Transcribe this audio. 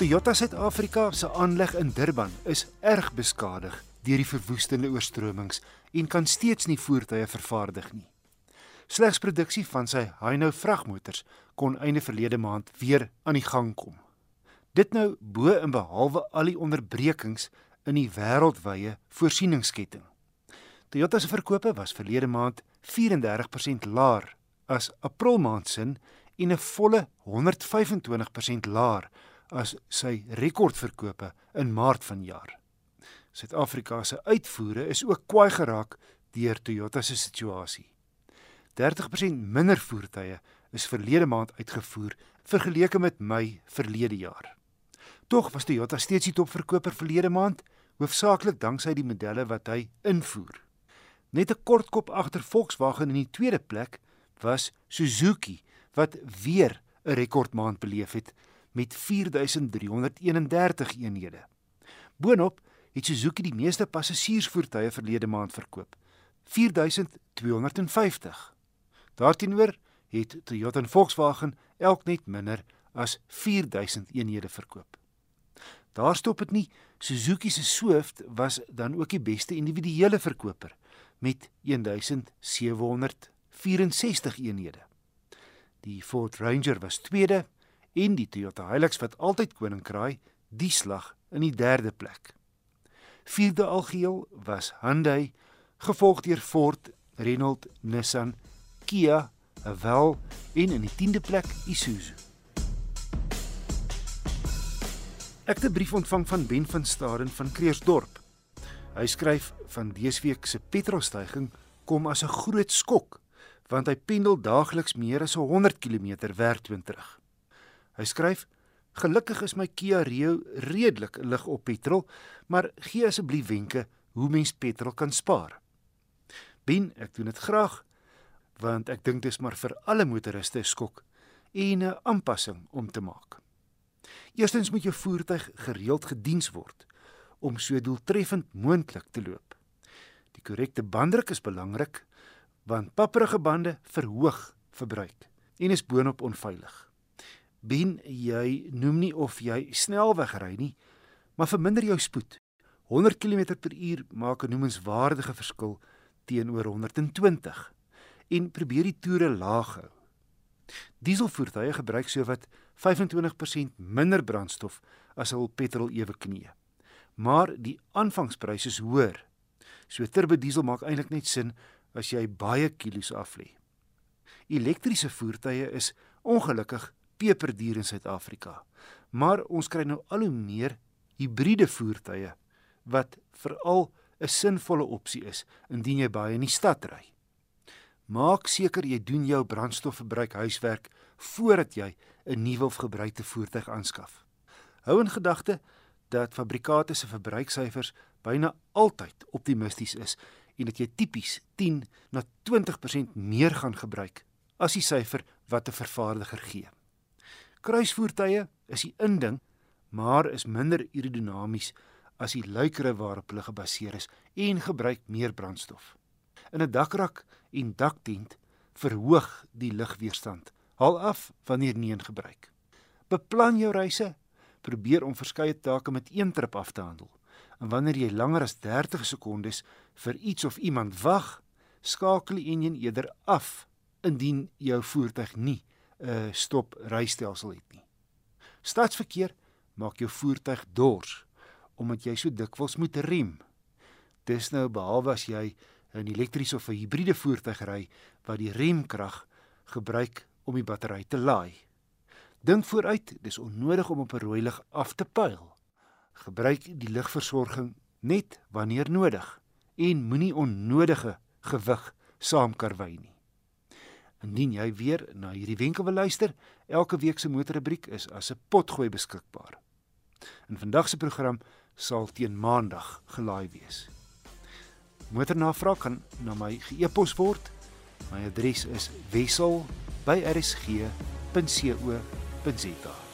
Toyota Suid-Afrika se aanleg in Durban is erg beskadig deur die verwoestende oorstromings en kan steeds nie voertuie vervaardig nie. Slegs produksie van sy Hino vragmotors kon einde verlede maand weer aan die gang kom. Dit nou bo en behalwe al die onderbrekings in die wêreldwye voorsieningsketting. Toyota se verkope was verlede maand 34% laer as April maand sin en 'n volle 125% laer as sy rekordverkope in Maart vanjaar. Suid-Afrika se uitvoere is ook kwaai geraak deur Toyota se situasie. 30% minder voertuie is verlede maand uitgevoer vergeleke met Mei verlede jaar. Tog was Toyota steeds die topverkoper verlede maand, hoofsaaklik danksy die modelle wat hy invoer. Net 'n kort kop agter Volkswagen in die tweede plek was Suzuki wat weer 'n rekordmaand beleef het met 4331 eenhede. Boonop het Suzuki die meeste passasiersvoertuie verlede maand verkoop, 4250. Daarteenoor het Toyota en Volkswagen elk net minder as 4000 eenhede verkoop. Daar stop dit nie. Suzuki se Swift was dan ook die beste individuele verkoper met 1764 eenhede. Die Ford Ranger was tweede en die Toyota Hilux wat altyd koning kraai, die slag in die derde plek. Vierde algeheel was Hyundai, gevolg deur Ford, Renault, Nissan, Kia, Haval en in die 10de plek Isuzu. Ek het 'n brief ontvang van Ben van Staden van Kreersdorp. Hy skryf van dese week se petrolstygings kom as 'n groot skok want hy pendel daagliks meer as 100 km werk toe en terug. Hy skryf: "Gelukkig is my Kia Rio redelik lig op petrol, maar gee asseblief wenke hoe mens petrol kan spaar." Ben, ek doen dit graag want ek dink dit is maar vir alle motoriste 'n skok en 'n aanpassing om te maak. Eerstens moet jou voertuig gereeld gediens word om so doeltreffend moontlik te loop. Die korrekte banddruk is belangrik want papperige bande verhoog verbruik en is boonop onveilig. Ben jy noem nie of jy snelweg ry nie, maar verminder jou spoed. 100 km/h maak 'n noemenswaardige verskil teenoor 120 en probeer die toere laag hou. Dieselvoertuie gebruik sowat 25% minder brandstof as hul petrol ewe knie. Maar die aanvangsprys is hoër. So turbo diesel maak eintlik net sin as jy baie kilos af lê. Elektriese voertuie is ongelukkig peperduur in Suid-Afrika. Maar ons kry nou al hoe meer hibriede voertuie wat veral 'n sinvolle opsie is indien jy baie in die stad ry. Maak seker jy doen jou brandstofverbruik huiswerk voordat jy 'n nuwe of gebruikte voertuig aanskaf. Hou in gedagte dat fabrikate se verbruiksyfers byna altyd optimisties is en dat jy tipies 10 na 20% meer gaan gebruik as die syfer wat 'n vervaardiger gee. Kruisvoertuie is die inding, maar is minder aerodinamies as die luikere waarop hulle gebaseer is en gebruik meer brandstof. In 'n dakrak en daktent verhoog die lugweerstand. Haal af wanneer nie in gebruik. Beplan jou reise, probeer om verskeie take met een trip af te handel. En wanneer jy langer as 30 sekondes vir iets of iemand wag, skakel die enjin eerder af indien jou voertuig nie 'n uh, stop rystelsel het nie. Stadsverkeer maak jou voertuig dors omdat jy so dikwels moet rem. Dis nou behalwe as jy 'n elektriese of 'n hibriede voertuig ry wat die remkrag gebruik om die battery te laai. Dink vooruit, dis onnodig om op 'n rooi lig af te pyl. Gebruik die ligversorging net wanneer nodig en moenie onnodige gewig saamkarwei nie. Indien jy weer na hierdie wenke wil luister, elke week se motorrubriek is as 'n potgooi beskikbaar. In vandag se program sal teen Maandag gelaai wees. Motornavraag kan na my ge-e-pos word. My adres is wissel@rsg.co.za.